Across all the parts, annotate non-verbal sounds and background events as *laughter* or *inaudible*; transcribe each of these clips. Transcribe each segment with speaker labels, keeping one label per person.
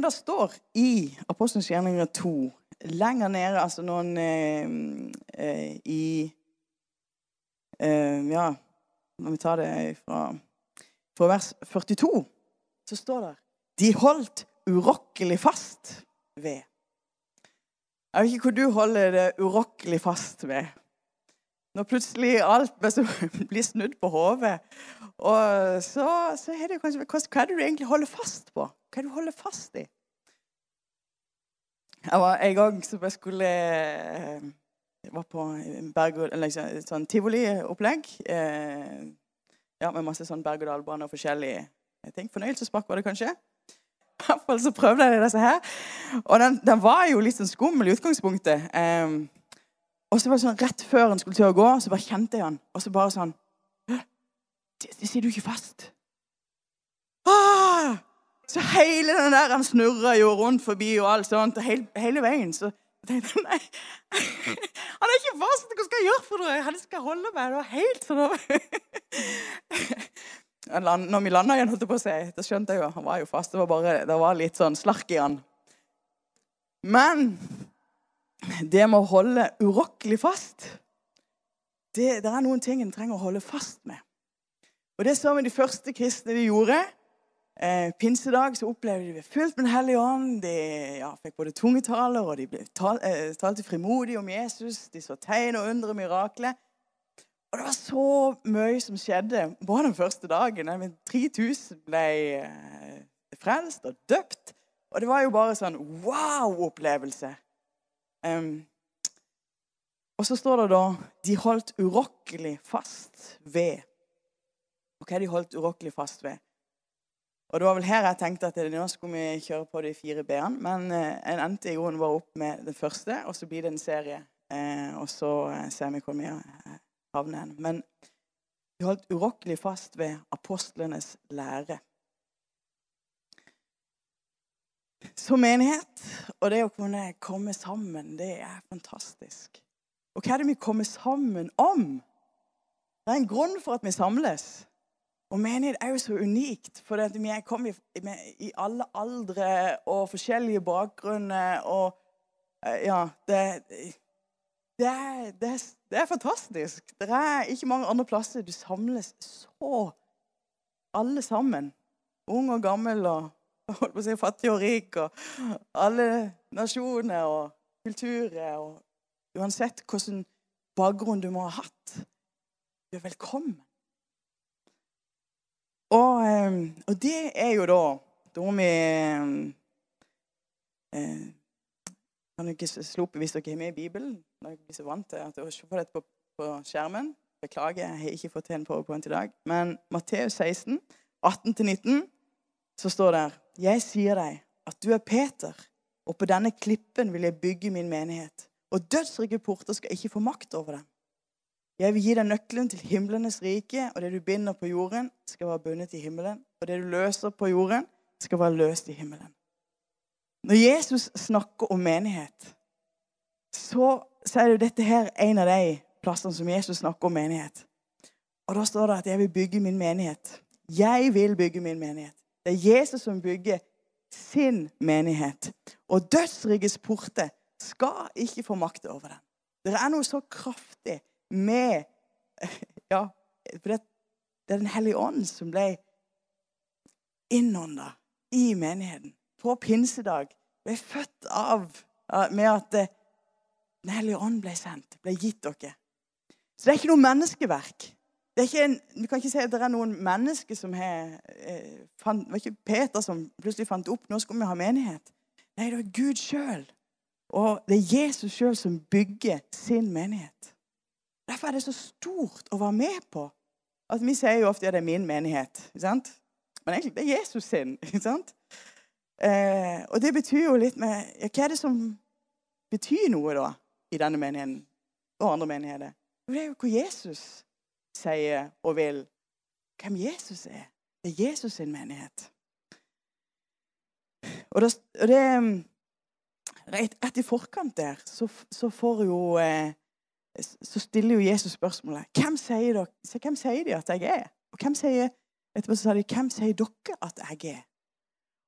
Speaker 1: For det står i Apostelens gjerninger 2, lenger nede, altså noen eh, eh, i eh, Ja, når vi tar det fra, fra vers 42, så står det De holdt urokkelig fast ved. Jeg vet ikke hvor du holder det urokkelig fast ved. Når plutselig alt *laughs* blir snudd på hodet, så, så er det kanskje Hva er det du egentlig holder fast på? Hva er det du holder fast i? Jeg var En gang som jeg skulle Jeg var på berg eller sånn tivoliopplegg. Eh, ja, med masse sånn berg-og-dal-bane og forskjellige ting. Fornøyelsespark var det kanskje. I hvert fall så prøvde jeg disse her. Og den, den var jo litt sånn skummel i utgangspunktet. Eh, og så var det sånn rett før en skulle til å gå, så bare kjente jeg han. Og så bare sånn Det, sitter du ikke fast. Så hele den der han snurra jo rundt forbi og alt sånt. Og hele, hele veien så tenkte jeg nei, *laughs* han er ikke fast. Hva skal jeg gjøre for noe? Han skal holde meg. Det var helt sånn *laughs* Når vi landa igjen, holdt jeg på å si, da skjønte jeg jo han var jo fast. Det var bare, det var litt sånn slark i han. Men det med å holde urokkelig fast det, det er noen ting en trenger å holde fast med. Og Det så vi de første kristne de gjorde. Eh, pinsedag så opplevde de fullt med Den hellige ånd. De ja, fikk både tungetaler, og de ble tal, eh, talte frimodig om Jesus. De så tegn og undre mirakler. Og det var så mye som skjedde bare den første dagen. 3000 ble eh, frelst og døpt. Og det var jo bare sånn wow-opplevelse. Um, og så står det da de holdt urokkelig fast ved. Og hva er de holdt urokkelig fast ved? Og Det var vel her jeg tenkte at nå skulle vi kjøre på de fire b-ene. Men eh, en endte i grunnen bare opp med den første, og så blir det en serie. Eh, og så eh, ser vi hvor vi havner hen. Men vi holdt urokkelig fast ved apostlenes lære. Som menighet og det å kunne komme sammen, det er fantastisk. Og hva er det vi kommer sammen om? Det er en grunn for at vi samles. Og menighet er jo så unikt, for vi er kommet i alle aldre og forskjellige bakgrunner. Og ja det, det, er, det, det er fantastisk. Det er ikke mange andre plasser du samles så alle sammen. Ung og gammel og holdt på å si, fattig og rik. Og alle nasjoner og kulturer. og Uansett hvilken bakgrunn du må ha hatt. Du er velkommen. Og, ehm, og, det er jo da Da må vi eh, Kan du ikke slå opp hvis dere er med i Bibelen? Når dere er så vant til å se det på, på, skjermen. Beklager, jeg har ikke fått til en powerpoint i dag. Men Matteus 16, 18-19, så står det Jeg sier deg at du er Peter, og på denne klippen vil jeg bygge min menighet. Og dødsrike porter skal ikke få makt over dem. Jeg vil gi deg nøkkelen til himlenes rike, og det du binder på jorden, skal være bundet i himmelen. Og det du løser på jorden, skal være løst i himmelen. Når Jesus snakker om menighet, så, så er jo dette her en av de plassene som Jesus snakker om menighet. Og da står det at 'jeg vil bygge min menighet'. Jeg vil bygge min menighet. Det er Jesus som bygger sin menighet. Og dødsrikets porter skal ikke få makt over den. Det er noe så kraftig med *laughs* Ja, for det, det er Den hellige ånd som ble innånda i menigheten. På pinsedag ble født av med at eh, Den hellige ånd ble sendt, ble gitt dere. Så det er ikke noe menneskeverk. Det er ikke en, du kan ikke si at det er noen mennesker som har eh, Det var ikke Peter som plutselig fant opp nå skal vi ha menighet. Nei, det er Gud sjøl. Og det er Jesus sjøl som bygger sin menighet. Derfor er det så stort å være med på. Altså, Vi sier jo ofte at det er min menighet. Men egentlig det er Jesus sin. *laughs* Eh, og det betyr jo litt med ja, Hva er det som betyr noe da i denne menigheten og andre menigheter? Jo, det er jo hva Jesus sier og vil. Hvem Jesus er. Det er Jesus sin menighet. Og det, og det rett, rett, i forkant der så, så får jo eh, så stiller jo Jesus spørsmålet hvem sier, dere, hvem sier de at jeg er? Og hvem sier, etterpå så sa de hvem sier dere at jeg er?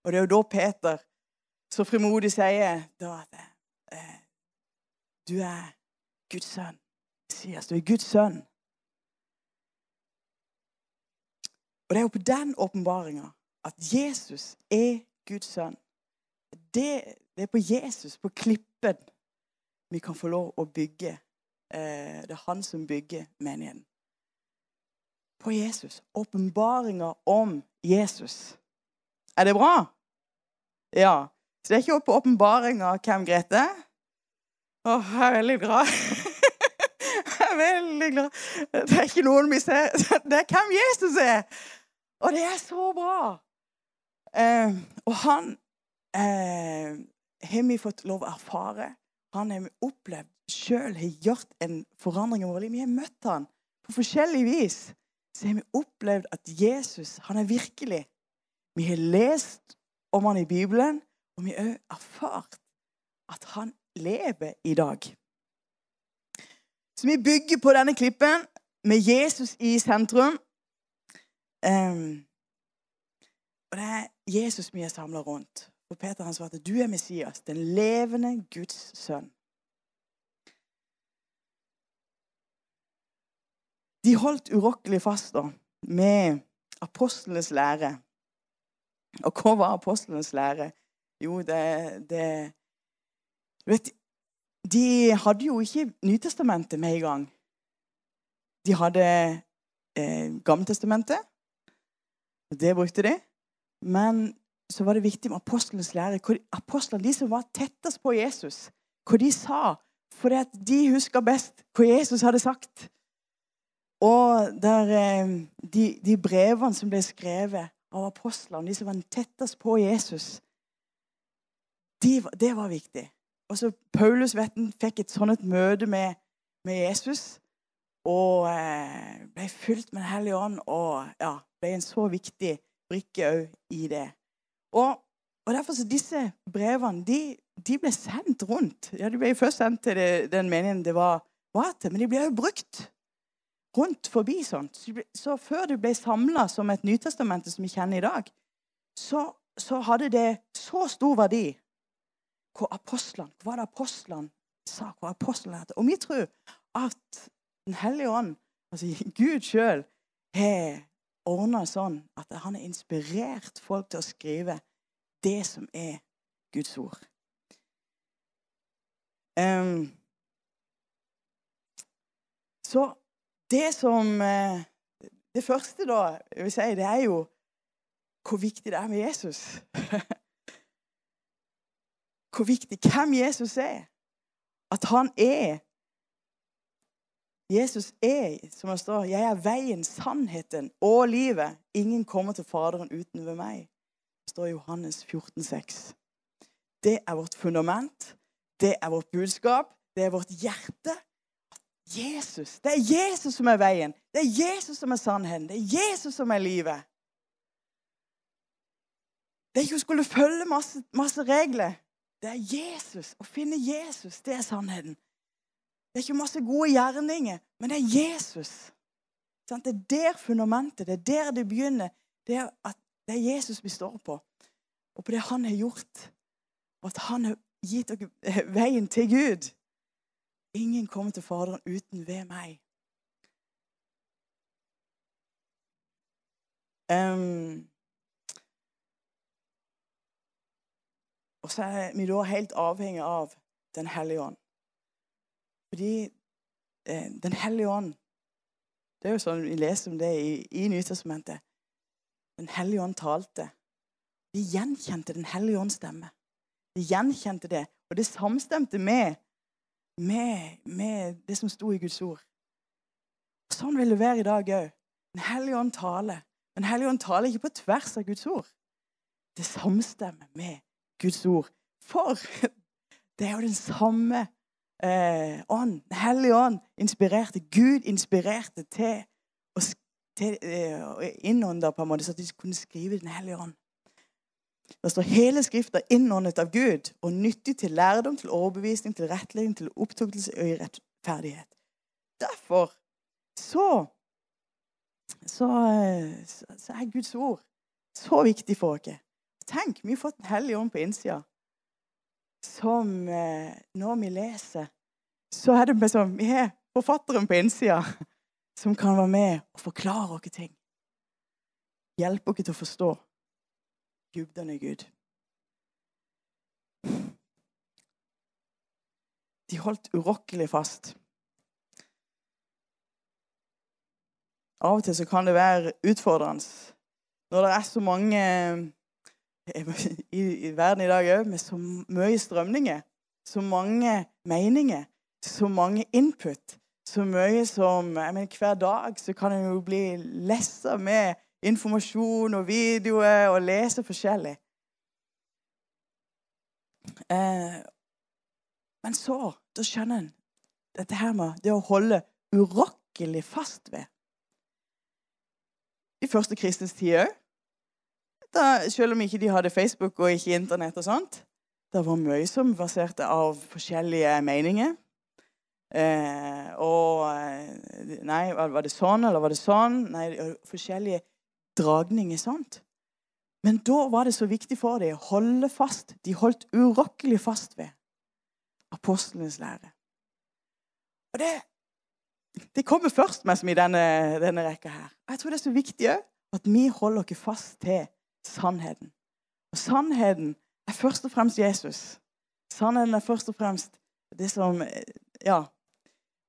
Speaker 1: Og det er jo da Peter så frimodig sier da at eh, du er Guds sønn. Sies du er Guds sønn. Og det er jo på den åpenbaringa at Jesus er Guds sønn. Det, det, er på Jesus, på klippen, vi kan få lov å bygge. Eh, det er han som bygger menigheten. På Jesus. Åpenbaringa om Jesus. Er det bra? Ja. Så det er ikke på åpenbaringa hvem Grete? er. Å, jeg er veldig glad. *laughs* jeg er veldig glad. Det er ikke noen vi ser. *laughs* Det er hvem Jesus er. Og det er så bra. Eh, og han eh, har vi fått lov å erfare. Han har vi opplevd sjøl har gjort en forandring i vårt liv. Vi har møtt han på forskjellig vis. Så har vi opplevd at Jesus han er virkelig. Vi har lest om han i Bibelen, og vi har òg erfart at han lever i dag. Så vi bygger på denne klippen med Jesus i sentrum. Um, og det er Jesus vi er samla rundt. Og Peter han svarte, 'Du er Messias, den levende Guds sønn'. De holdt urokkelig fast da, med apostlenes lære. Og hva var apostlenes lære? Jo, det, det vet, De hadde jo ikke Nytestamentet med i gang. De hadde eh, Gammeltestamentet. Det brukte de. Men så var det viktig med apostlenes lære. Hvor Apostlene, de som var tettest på Jesus, hva de sa. For de huska best hva Jesus hadde sagt. Og der, eh, de, de brevene som ble skrevet av apostlene, de som var tettest på Jesus, de, det var viktig. Og så Paulus vet han, fikk et sånt møte med, med Jesus og eh, ble fylt med Den hellige ånd og ja, ble en så viktig brikke òg i det. Og, og derfor så disse brevene de, de, ble sendt rundt. Ja, De ble først sendt til det, den meningen det var, var til, men de ble òg brukt rundt forbi sånt. Så før det ble samla som et Nytestamente som vi kjenner i dag, så, så hadde det så stor verdi hvor apostlene, hva det apostlene sa, hva apostlene hadde. Og vi tror at Den hellige ånd, altså *laughs* Gud sjøl, har ordna sånn at han har inspirert folk til å skrive det som er Guds ord. Um, så det som eh, Det første, da, jeg vil si, det er jo hvor viktig det er med Jesus. *laughs* hvor viktig hvem Jesus er. At han er Jesus er, som det står, 'Jeg er veien, sannheten og livet'. Ingen kommer til Faderen uten ved meg. Det står i Johannes 14, 14,6. Det er vårt fundament. Det er vårt budskap. Det er vårt hjerte. Jesus. Det er Jesus som er veien. Det er Jesus som er sannheten. Det er Jesus som er livet. Det er ikke å skulle følge masse, masse regler. Det er Jesus. Å finne Jesus, det er sannheten. Det er ikke masse gode gjerninger, men det er Jesus. Det er der fundamentet, det er der det begynner. Det er, at det er Jesus vi står på, og på det han har gjort. Og at han har gitt dere veien til Gud. Ingen kommer til Faderen uten ved meg. Um, og så er vi da helt avhengig av Den hellige ånd. Fordi eh, Den hellige ånd Det er jo sånn vi leser om det i, i Nytestamentet. Den hellige ånd talte. De gjenkjente Den hellige ånds stemme. De gjenkjente det, og det samstemte med med, med det som sto i Guds ord. Sånn vil det være i dag òg. Den hellige ånd taler. Men hellige ånd taler ikke på tvers av Guds ord. Det samstemmer med Guds ord. For *laughs* det er jo den samme eh, ånd. Den hellige ånd inspirerte. Gud inspirerte til å til, eh, innånde på en måte, så at de kunne skrive Den hellige ånd. Det står hele Skrifta innåndet av Gud og nyttig til lærdom, til overbevisning, til rettledning, til opptuktelse og i rettferdighet. Derfor så, så, så er Guds ord så viktig for oss. Tenk, vi har fått Den hellige ånd på innsida. som eh, når vi leser, så er det liksom Vi har forfatteren på innsida som kan være med og forklare oss ting. Hjelpe oss til å forstå dybden i Gud. De holdt urokkelig fast. Av og til så kan det være utfordrende når det er så mange i verden i dag òg, med så mye strømninger, så mange meninger, så mange input. Så mye som jeg mener, Hver dag så kan en jo bli lessa med informasjon og videoer og lese forskjellig. Eh, men så da skjønner en dette her med det å holde urokkelig fast ved. I første kristens tid òg selv om ikke de hadde Facebook og ikke Internett og sånt. Det var mye som baserte av forskjellige meninger. Eh, og eh, Nei, var det sånn, eller var det sånn? Nei, forskjellige dragninger sånt. Men da var det så viktig for dem å holde fast. De holdt urokkelig fast ved apostlenes lære. Og det, det kommer først med som i denne, denne rekka her. Jeg tror det er så viktig òg at vi holder oss fast til sannheten. Og sannheten er først og fremst Jesus. Sannheten er først og fremst det som Ja.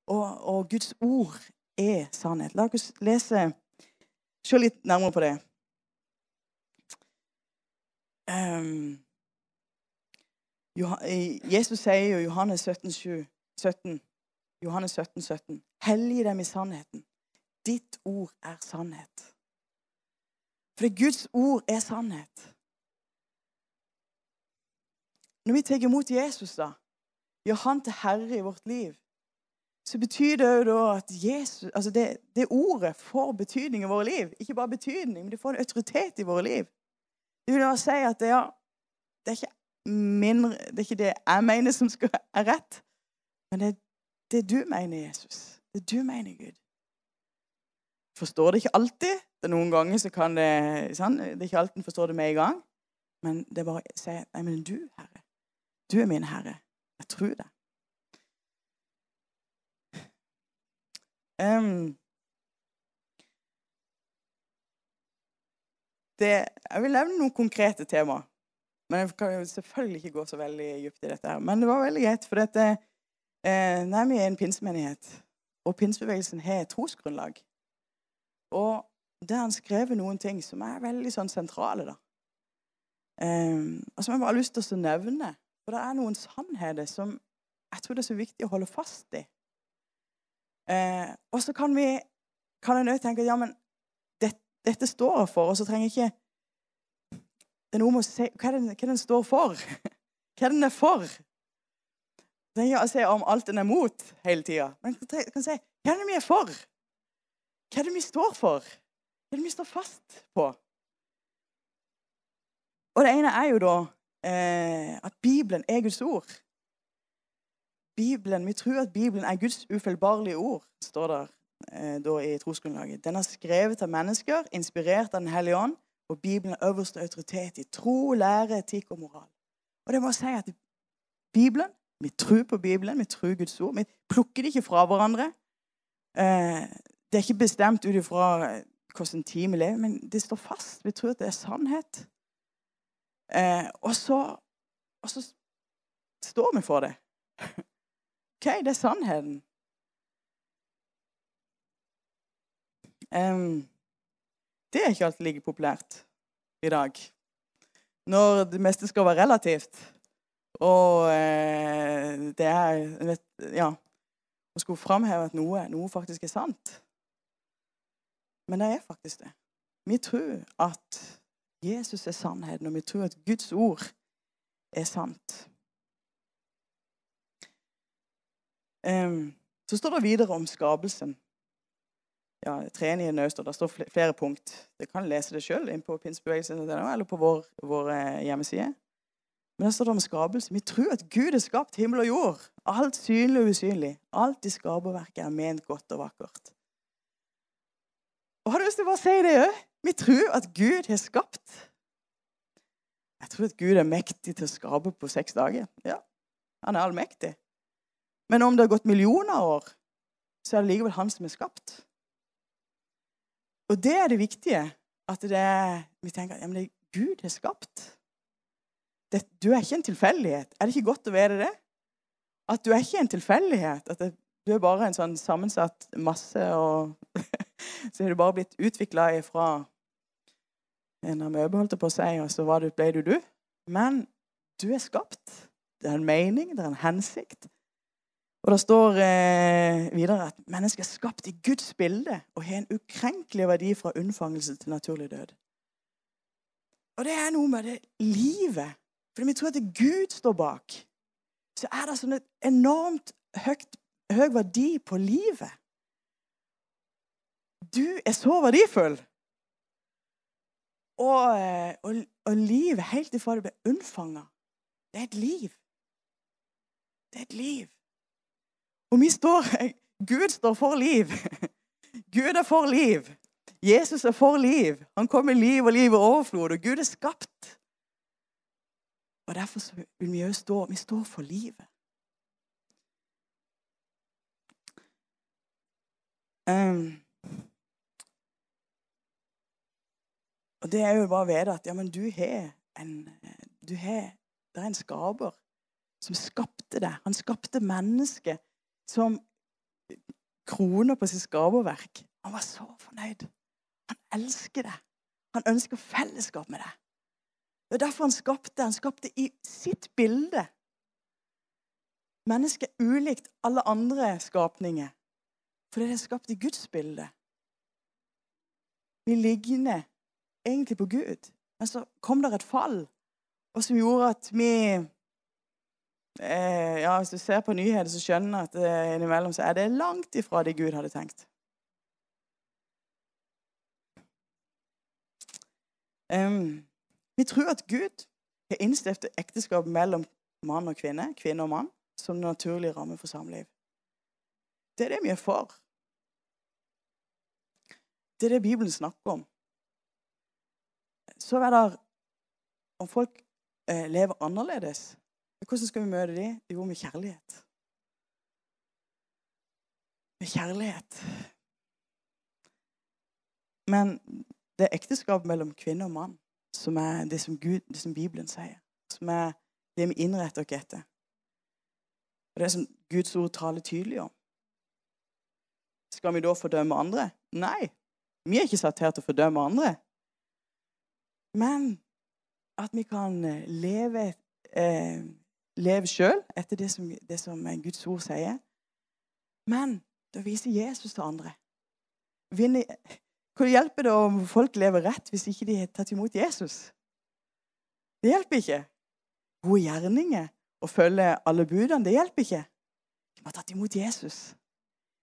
Speaker 1: Og, og Guds ord er sannhet. La oss lese Se litt nærmere på det. Um, Jesus sier jo i Johannes 17, 7, 17, Johannes 17, 17 Hellig dem i sannheten. Ditt ord er sannhet. For Guds ord er sannhet. Når vi tar imot Jesus, da, gjør han til herre i vårt liv, så betyr det jo da at Jesus, altså det, det, ordet får betydning i våre liv. Ikke bare betydning, men det får en autoritet i våre liv. Det vil da si at det, ja, det, er min, det er ikke det jeg mener som skal, er rett, men det er det du mener, Jesus. Det du mener, Gud. Forstår det ikke alltid, det er Noen ganger så kan det sånn, Det er ikke alltid en forstår det med en gang. Men det er bare å si Nei, men du, Herre. Du er min Herre. Jeg tror det. Um, det jeg vil nevne noen konkrete tema. Men jeg kan selvfølgelig ikke gå så veldig dypt i dette. her. Men det var veldig greit, for dette eh, nei, vi er en pinsemenighet. Og pinsebevegelsen har et trosgrunnlag. Og der han skrevet noen ting som er veldig sånn sentrale. da. Um, og som jeg bare har lyst til å nevne. For det er noen sannheter som jeg tror det er så viktig å holde fast i. Uh, og så kan vi kan en tenke at ja, men det, dette står jeg for, og så trenger jeg ikke det er noe med å se hva den, hva den står for. *laughs* hva den er for. Er ikke å si om alt den er mot hele tida. Men jeg kan si hva er det vi er for? Hva er det vi står for? Hva er det vi står fast på? Og det ene er jo da eh, at Bibelen er Guds ord. Bibelen, Vi tror at Bibelen er Guds ufeilbarlige ord, står der eh, da i trosgrunnlaget. Den er skrevet av mennesker, inspirert av Den hellige ånd, og Bibelen er øverste autoritet i tro, lære, etikk og moral. Og det må si at Bibelen, Vi tror på Bibelen, vi tror Guds ord. Vi plukker det ikke fra hverandre. Eh, det er ikke bestemt ut ifra hvordan tid vi lever, men det står fast. Vi tror at det er sannhet. Eh, og, så, og, så, står vi for det. *laughs* OK, det er sannheten. Um, det er ikke alltid like populært i dag. Når det meste skal være relativt. Og eh, det er vet, Ja. Å skulle framheve at noe, noe faktisk er sant. Men det er faktisk det. Vi tror at Jesus er sannheten, og vi tror at Guds ord er sant. Um, så står det videre om skapelsen. Ja, Treenige øst, og det står flere punkt. Dere kan lese det sjøl på pinsebevegelsen.no eller på vår, vår eh, hjemmeside. Men der står det om skapelse. Vi tror at Gud har skapt himmel og jord. Alt synlig og usynlig. Alt i skaperverket er ment godt og vakkert. Og har du lyst til å bare si det òg? Vi tror at Gud har skapt. Jeg tror at Gud er mektig til å skape på seks dager. Ja, han er allmektig. Men om det har gått millioner av år, så er det likevel han som er skapt. Og det er det viktige. At det er, vi tenker at ja, Gud har skapt. Det, du er ikke en tilfeldighet. Er det ikke godt å vite det? At du er ikke en tilfeldighet. At det, du er bare en sånn sammensatt masse, og *laughs* så har du bare blitt utvikla fra en amøbe, holdt jeg på å si, og så ble du du. Men du er skapt. Det er en mening, det er en hensikt. Og Det står eh, videre at mennesket er skapt i Guds bilde og har en ukrenkelig verdi fra unnfangelse til naturlig død. Og det er noe med det livet. Fordi vi tror at Gud står bak. Så er det sånn et enormt høyt, høy verdi på livet. Du er så verdifull. Og, eh, og, og livet, helt ifra du ble unnfanga, det er et liv. Det er et liv. Og vi står Gud står for liv. Gud er for liv. Jesus er for liv. Han kom med liv og liv og overflod, og Gud er skapt. Og Derfor vil vi òg stå Vi står for livet. Um, Og det er jo bare å vite at ja, men du har en du har, Det er en skaper som skapte deg. Han skapte mennesket som kroner på sitt skaperverk. Han var så fornøyd. Han elsker det. Han ønsker fellesskap med det. Det er derfor han skapte. Han skapte i sitt bilde. Mennesket er ulikt alle andre skapninger. Fordi det er skapt i Guds bilde. Vi ligner egentlig på Gud. Men så kom det et fall og som gjorde at vi eh, ja, Hvis du ser på nyheter, så skjønner jeg at eh, innimellom så er det langt ifra det Gud hadde tenkt. Um, vi tror at Gud har innstiftet ekteskap mellom mann og kvinne, kvinne og mann, som naturlig ramme for samliv. Det er det vi er for. Det er det Bibelen snakker om. Så er det om folk eh, lever annerledes. Hvordan skal vi møte dem? Jo, med kjærlighet. Med kjærlighet. Men det er ekteskap mellom kvinne og mann som er det som, Gud, det som Bibelen sier. Som er det vi innretter oss etter. Og det som Guds ord taler tydelig om. Skal vi da fordømme andre? Nei. Vi er ikke satt her til å fordømme andre. Men at vi kan leve, eh, leve sjøl etter det som, det som, Guds ord sier. Men da viser Jesus til andre. Hvor hjelper det om folk lever rett hvis ikke de har tatt imot Jesus? Det hjelper ikke. Gode gjerninger og følge alle budene, det hjelper ikke. De har tatt imot Jesus.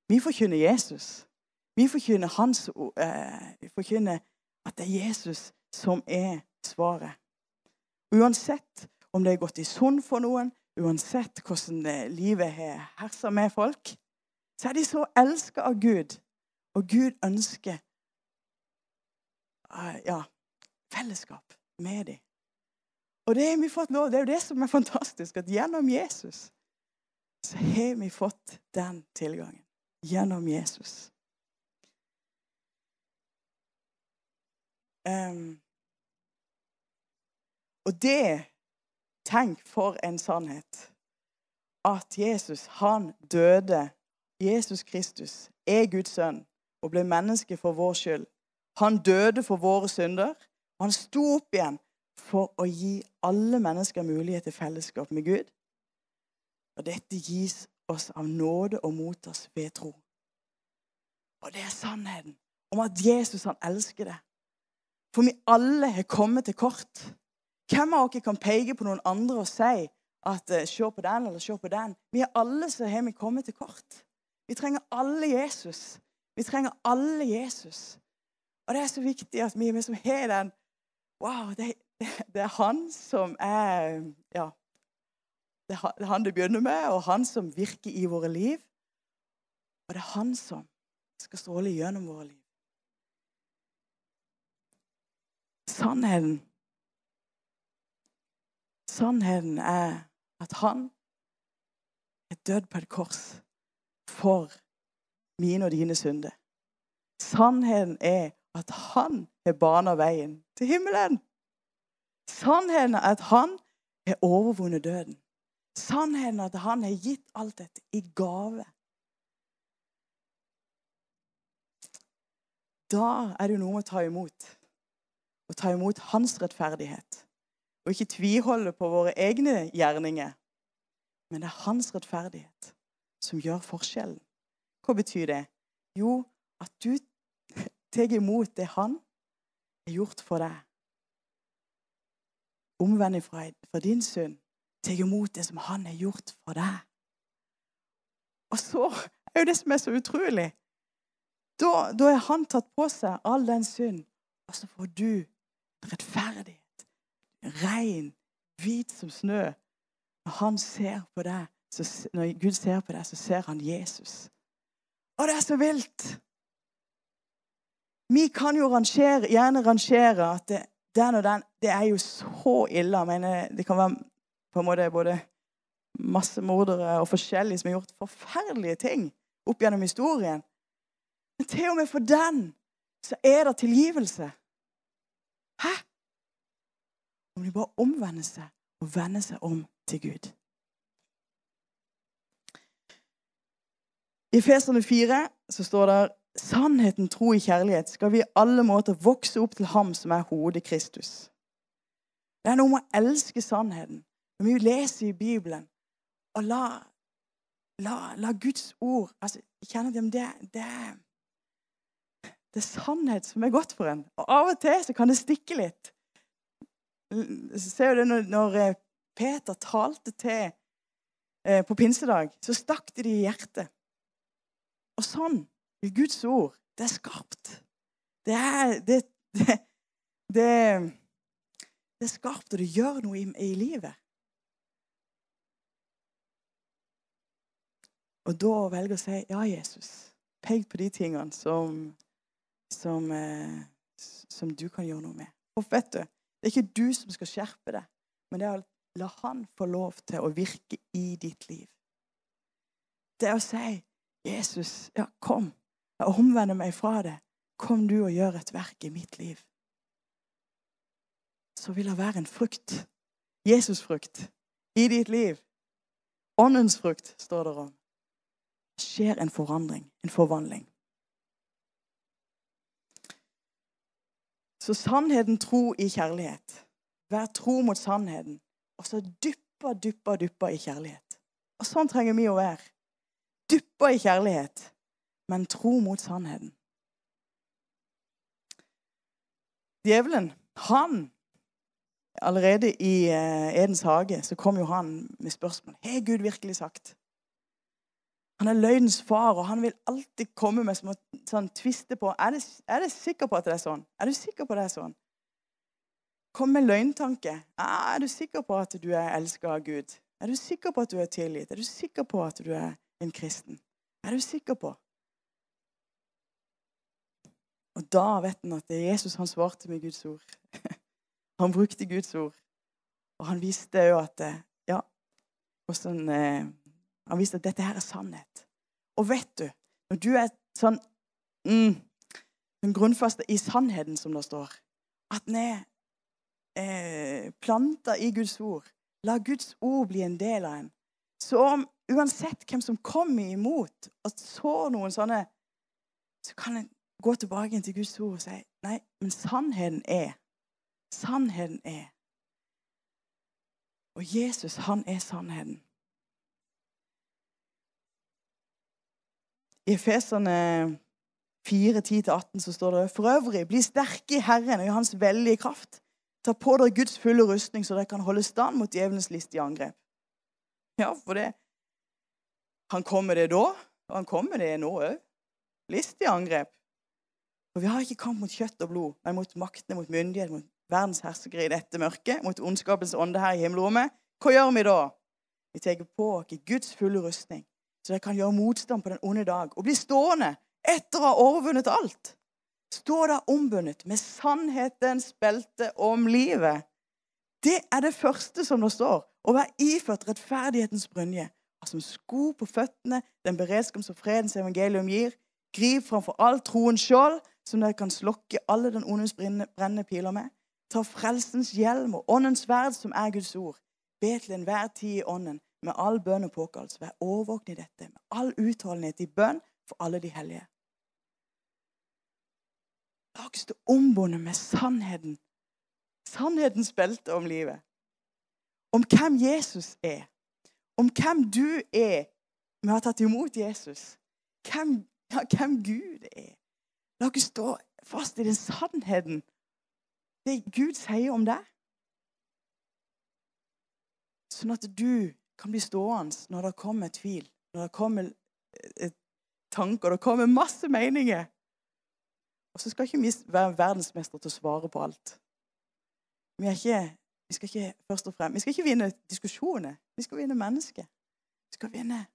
Speaker 1: Vi forkynner Jesus. Vi forkynner, hans, eh, forkynner at det er Jesus som er svaret. Uansett om det er gått i sund for noen, uansett hvordan livet har hersa med folk, så er de så elska av Gud. Og Gud ønsker uh, ja, fellesskap med dem. Og det, har vi fått lov, det er jo det som er fantastisk, at gjennom Jesus så har vi fått den tilgangen. Gjennom Jesus. Um, og det Tenk for en sannhet. At Jesus, han døde. Jesus Kristus er Guds sønn og ble menneske for vår skyld. Han døde for våre synder. Han sto opp igjen for å gi alle mennesker mulighet til fellesskap med Gud. Og dette gis oss av nåde og mot oss ved tro. Og det er sannheten om at Jesus han elsker det. For vi alle har kommet til kort. Hvem av dere kan peke på noen andre og si at uh, se på den eller se på den? Vi er alle så har vi kommet til kort. Vi trenger alle Jesus. Vi trenger alle Jesus. Og det er så viktig at vi, vi som har den Wow, det, *laughs* det, er han som er Ja. Det er han det begynner med, og han som virker i våre liv. Og det er han som skal stråle gjennom våre liv. Sannheten Sannheten er at han er død på et kors for mine og dine synder. Sannheten er at han har bana veien til himmelen. Sannheten er at han har overvunnet døden. Sannheten er at han har gitt alt dette i gave. Da er det noe med å ta imot. Å ta imot hans rettferdighet. Og ikke tviholde på våre egne gjerninger. Men det er hans rettferdighet som gjør forskjellen. Hva betyr det? Jo, at du tar imot det han har gjort for deg. Omvend fra, fra din synd. Ta imot det som han har gjort for deg. Og så er jo det som er så utrolig Da, da er han tatt på seg all den synd, og så får du rettferdighet. Rein, hvit som snø. Når ser deg, så, når Gud ser på deg, så ser han Jesus. Og det er så vilt! Vi kan jo rangere, gjerne rangere at det, den og den Det er jo så ille. Jeg mener, det kan være på en måte både massemordere og forskjellige som har gjort forferdelige ting opp gjennom historien. Men til og med for den så er det tilgivelse. Hæ? Om de bare omvender seg og vender seg om til Gud. I Feserne 4 så står det sannheten, tro i kjærlighet, skal vi i alle måter vokse opp til ham som er hodet Kristus. Det er noe med å elske sannheten. Når vi leser i Bibelen, og la, la, la Guds ord altså, kjenne at det, det, det er sannhet som er godt for en. Og av og til så kan det stikke litt. Ser du det når, når eh, Peter talte til eh, på pinsedag, så stakk det i hjertet. Og sånn Guds ord, det er skarpt. Det er, det, det, det, det er skarpt, og det gjør noe i, i, livet. Og da velger å si ja, Jesus. Pek på de tingene som, som, eh, som du kan gjøre noe med. Og vet du, Det er ikke du som skal skjerpe det, men det er å la Han få lov til å virke i ditt liv. Det er å si 'Jesus, ja, kom'. Jeg omvender meg fra det. Kom du og gjør et verk i mitt liv. Så vil det være en frukt. Jesusfrukt i ditt liv. Åndens frukt, står det om. Det skjer en forandring, en forvandling. Så sannheten tro i kjærlighet. Vær tro mot sannheten. Og så dypper, dypper, dypper i kjærlighet. Og sånn trenger vi å være. Dypper i kjærlighet men tro mot sannheten. Djevelen, han Allerede i uh, Edens hage så kom jo han med spørsmål. Har Gud virkelig sagt? Han er løgnens far, og han vil alltid komme med små sånn, tviste på er det, er det sikker på at det er sånn. Er du sikker på at det er sånn? Kom med løgntanke. Er du sikker på at du er elska av Gud? Er du sikker på at du er tilgitt? Er du sikker på at du er en kristen? Er du sikker på? Og da vet han at det er Jesus han svarte med Guds ord. *laughs* Han brukte Guds ord. Og han visste jo at ja, ja, eh, Han viste at dette her er sannhet. Og vet du, når du er sånn mm, grunnfast i sannheten, som det står At den er eh, planta i Guds ord La Guds ord bli en del av en. Så uansett hvem som kommer imot og så noen sånne, så kan en gå tilbake til Guds ord og si nei, men sannheten er Sannheten er Og Jesus, han er sannheten. I Efeserne 4, 10-18 så står det For øvrig, bli sterke i Herren og i Hans veldige kraft. Ta på dere Guds fulle rustning, så dere kan holde stand mot djevelens listige angrep. Ja, for det Han kommer det da, og han kommer det nå òg. Listige angrep. For vi har ikke kamp mot kjøtt og blod, men mot maktene, mot myndighet, mot verdens herskere i dette mørket, mot ondskapens ånde her i himmelrommet. Hva gjør vi da? Vi tar på oss Guds fulle rustning, så dere kan gjøre motstand på den onde dag og bli stående etter å ha overvunnet alt. Stå da ombundet med sannhetens belte om livet. Det er det første som det står. Å være iført rettferdighetens brynje. Ha som sko på føttene den beredskap som fredens evangelium gir. Griv framfor all troens skjold, som dere kan slokke alle den ondes brennende piler med. Ta frelsens hjelm og åndens sverd, som er Guds ord. Be til enhver tid i ånden, med all bønn og påkallelse. Vær årvåken i dette, med all utholdenhet i bønn for alle de hellige. La oss stå ombundet med sannheten. Sannhetens belte om livet. Om hvem Jesus er. Om hvem du er med å ha tatt imot Jesus. Hvem, ja, hvem Gud er. La oss stå fast i den sannheten. Det Gud sier om deg. Sånn at du kan bli stående når det kommer tvil, når det kommer eh, tanker, det kommer masse meninger. Og så skal ikke vi være verdensmestere til å svare på alt. Vi, ikke, vi, skal ikke først og frem, vi skal ikke vinne diskusjoner. Vi skal vinne mennesker. Vi skal vinne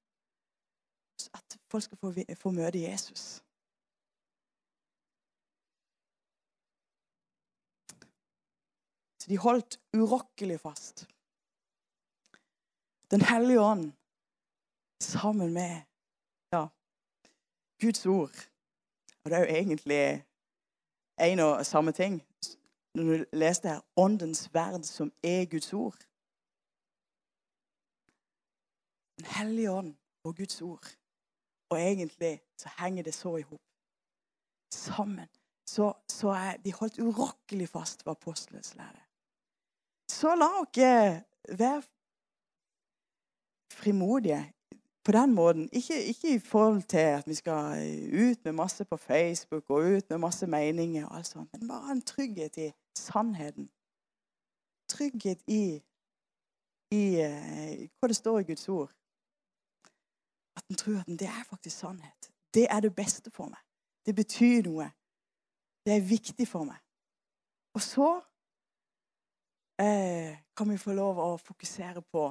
Speaker 1: at folk skal få, få møte Jesus. Så de holdt urokkelig fast. Den hellige ånd sammen med ja, Guds ord. Og det er jo egentlig en og samme ting. Når du leste her Åndens verd, som er Guds ord. Den hellige ånd og Guds ord. Og egentlig så henger det så i hop. Sammen. Så, så er de holdt urokkelig fast ved apostelens lære. Så la dere være frimodige på den måten. Ikke, ikke, i forhold til at vi skal ut med masse på Facebook og ut med masse meninger, og alt sånt, men bare en trygghet i sannheten. Trygghet i, i uh, hva det står i Guds ord. At en tror at det er faktisk sannhet. Det er det beste for meg. Det betyr noe. Det er viktig for meg. Og så eh, kan vi få lov å fokusere på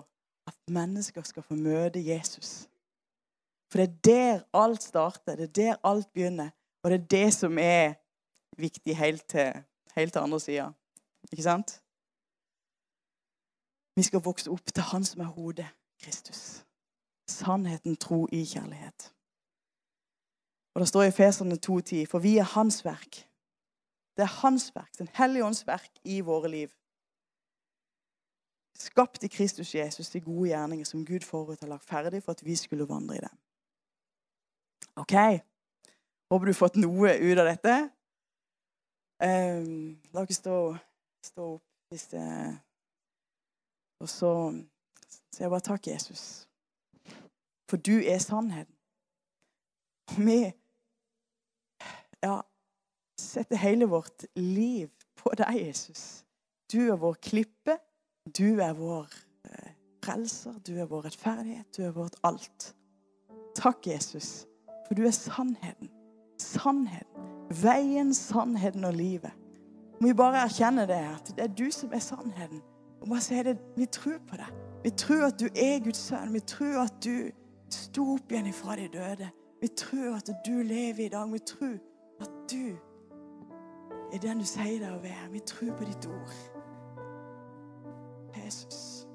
Speaker 1: mennesker skal få møte Jesus. For det er der alt starter, det er der alt begynner. Og det er det som er viktig helt til, helt til andre sida. Ikke sant? Vi skal vokse opp til Han som er hodet, Kristus. Sannheten, tro i kjærlighet. Og Det står i Feserne 2,10.: For vi er Hans verk. Det er Hans verk, Den hellige ånds verk, i våre liv. Skapt i Kristus Jesus de gode gjerninger som Gud forut har lagt ferdig for at vi skulle vandre i dem. OK. Håper du har fått noe ut av dette. Um, la oss stå, stå, opp hvis det Og så sier jeg bare takk, Jesus. For du er sannheten. Og vi ja, setter hele vårt liv på deg, Jesus. Du er vår klippe. Du er vår eh, frelser. Du er vår rettferdighet. Du er vårt alt. Takk, Jesus. For du er sannheten. Sannheten. Veien, sannheten og livet. Må vi bare erkjenne det, at det er du som er sannheten. Og bare si det, Vi tror på det. Vi tror at du er Guds sønn. Vi tror at du sto opp igjen ifra de døde. Vi tror at du lever i dag. Vi tror at du er den du sier deg å være. Vi tror på ditt ord. Jesus.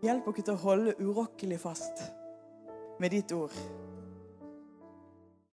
Speaker 1: Hjelp oss til å holde urokkelig fast med ditt ord.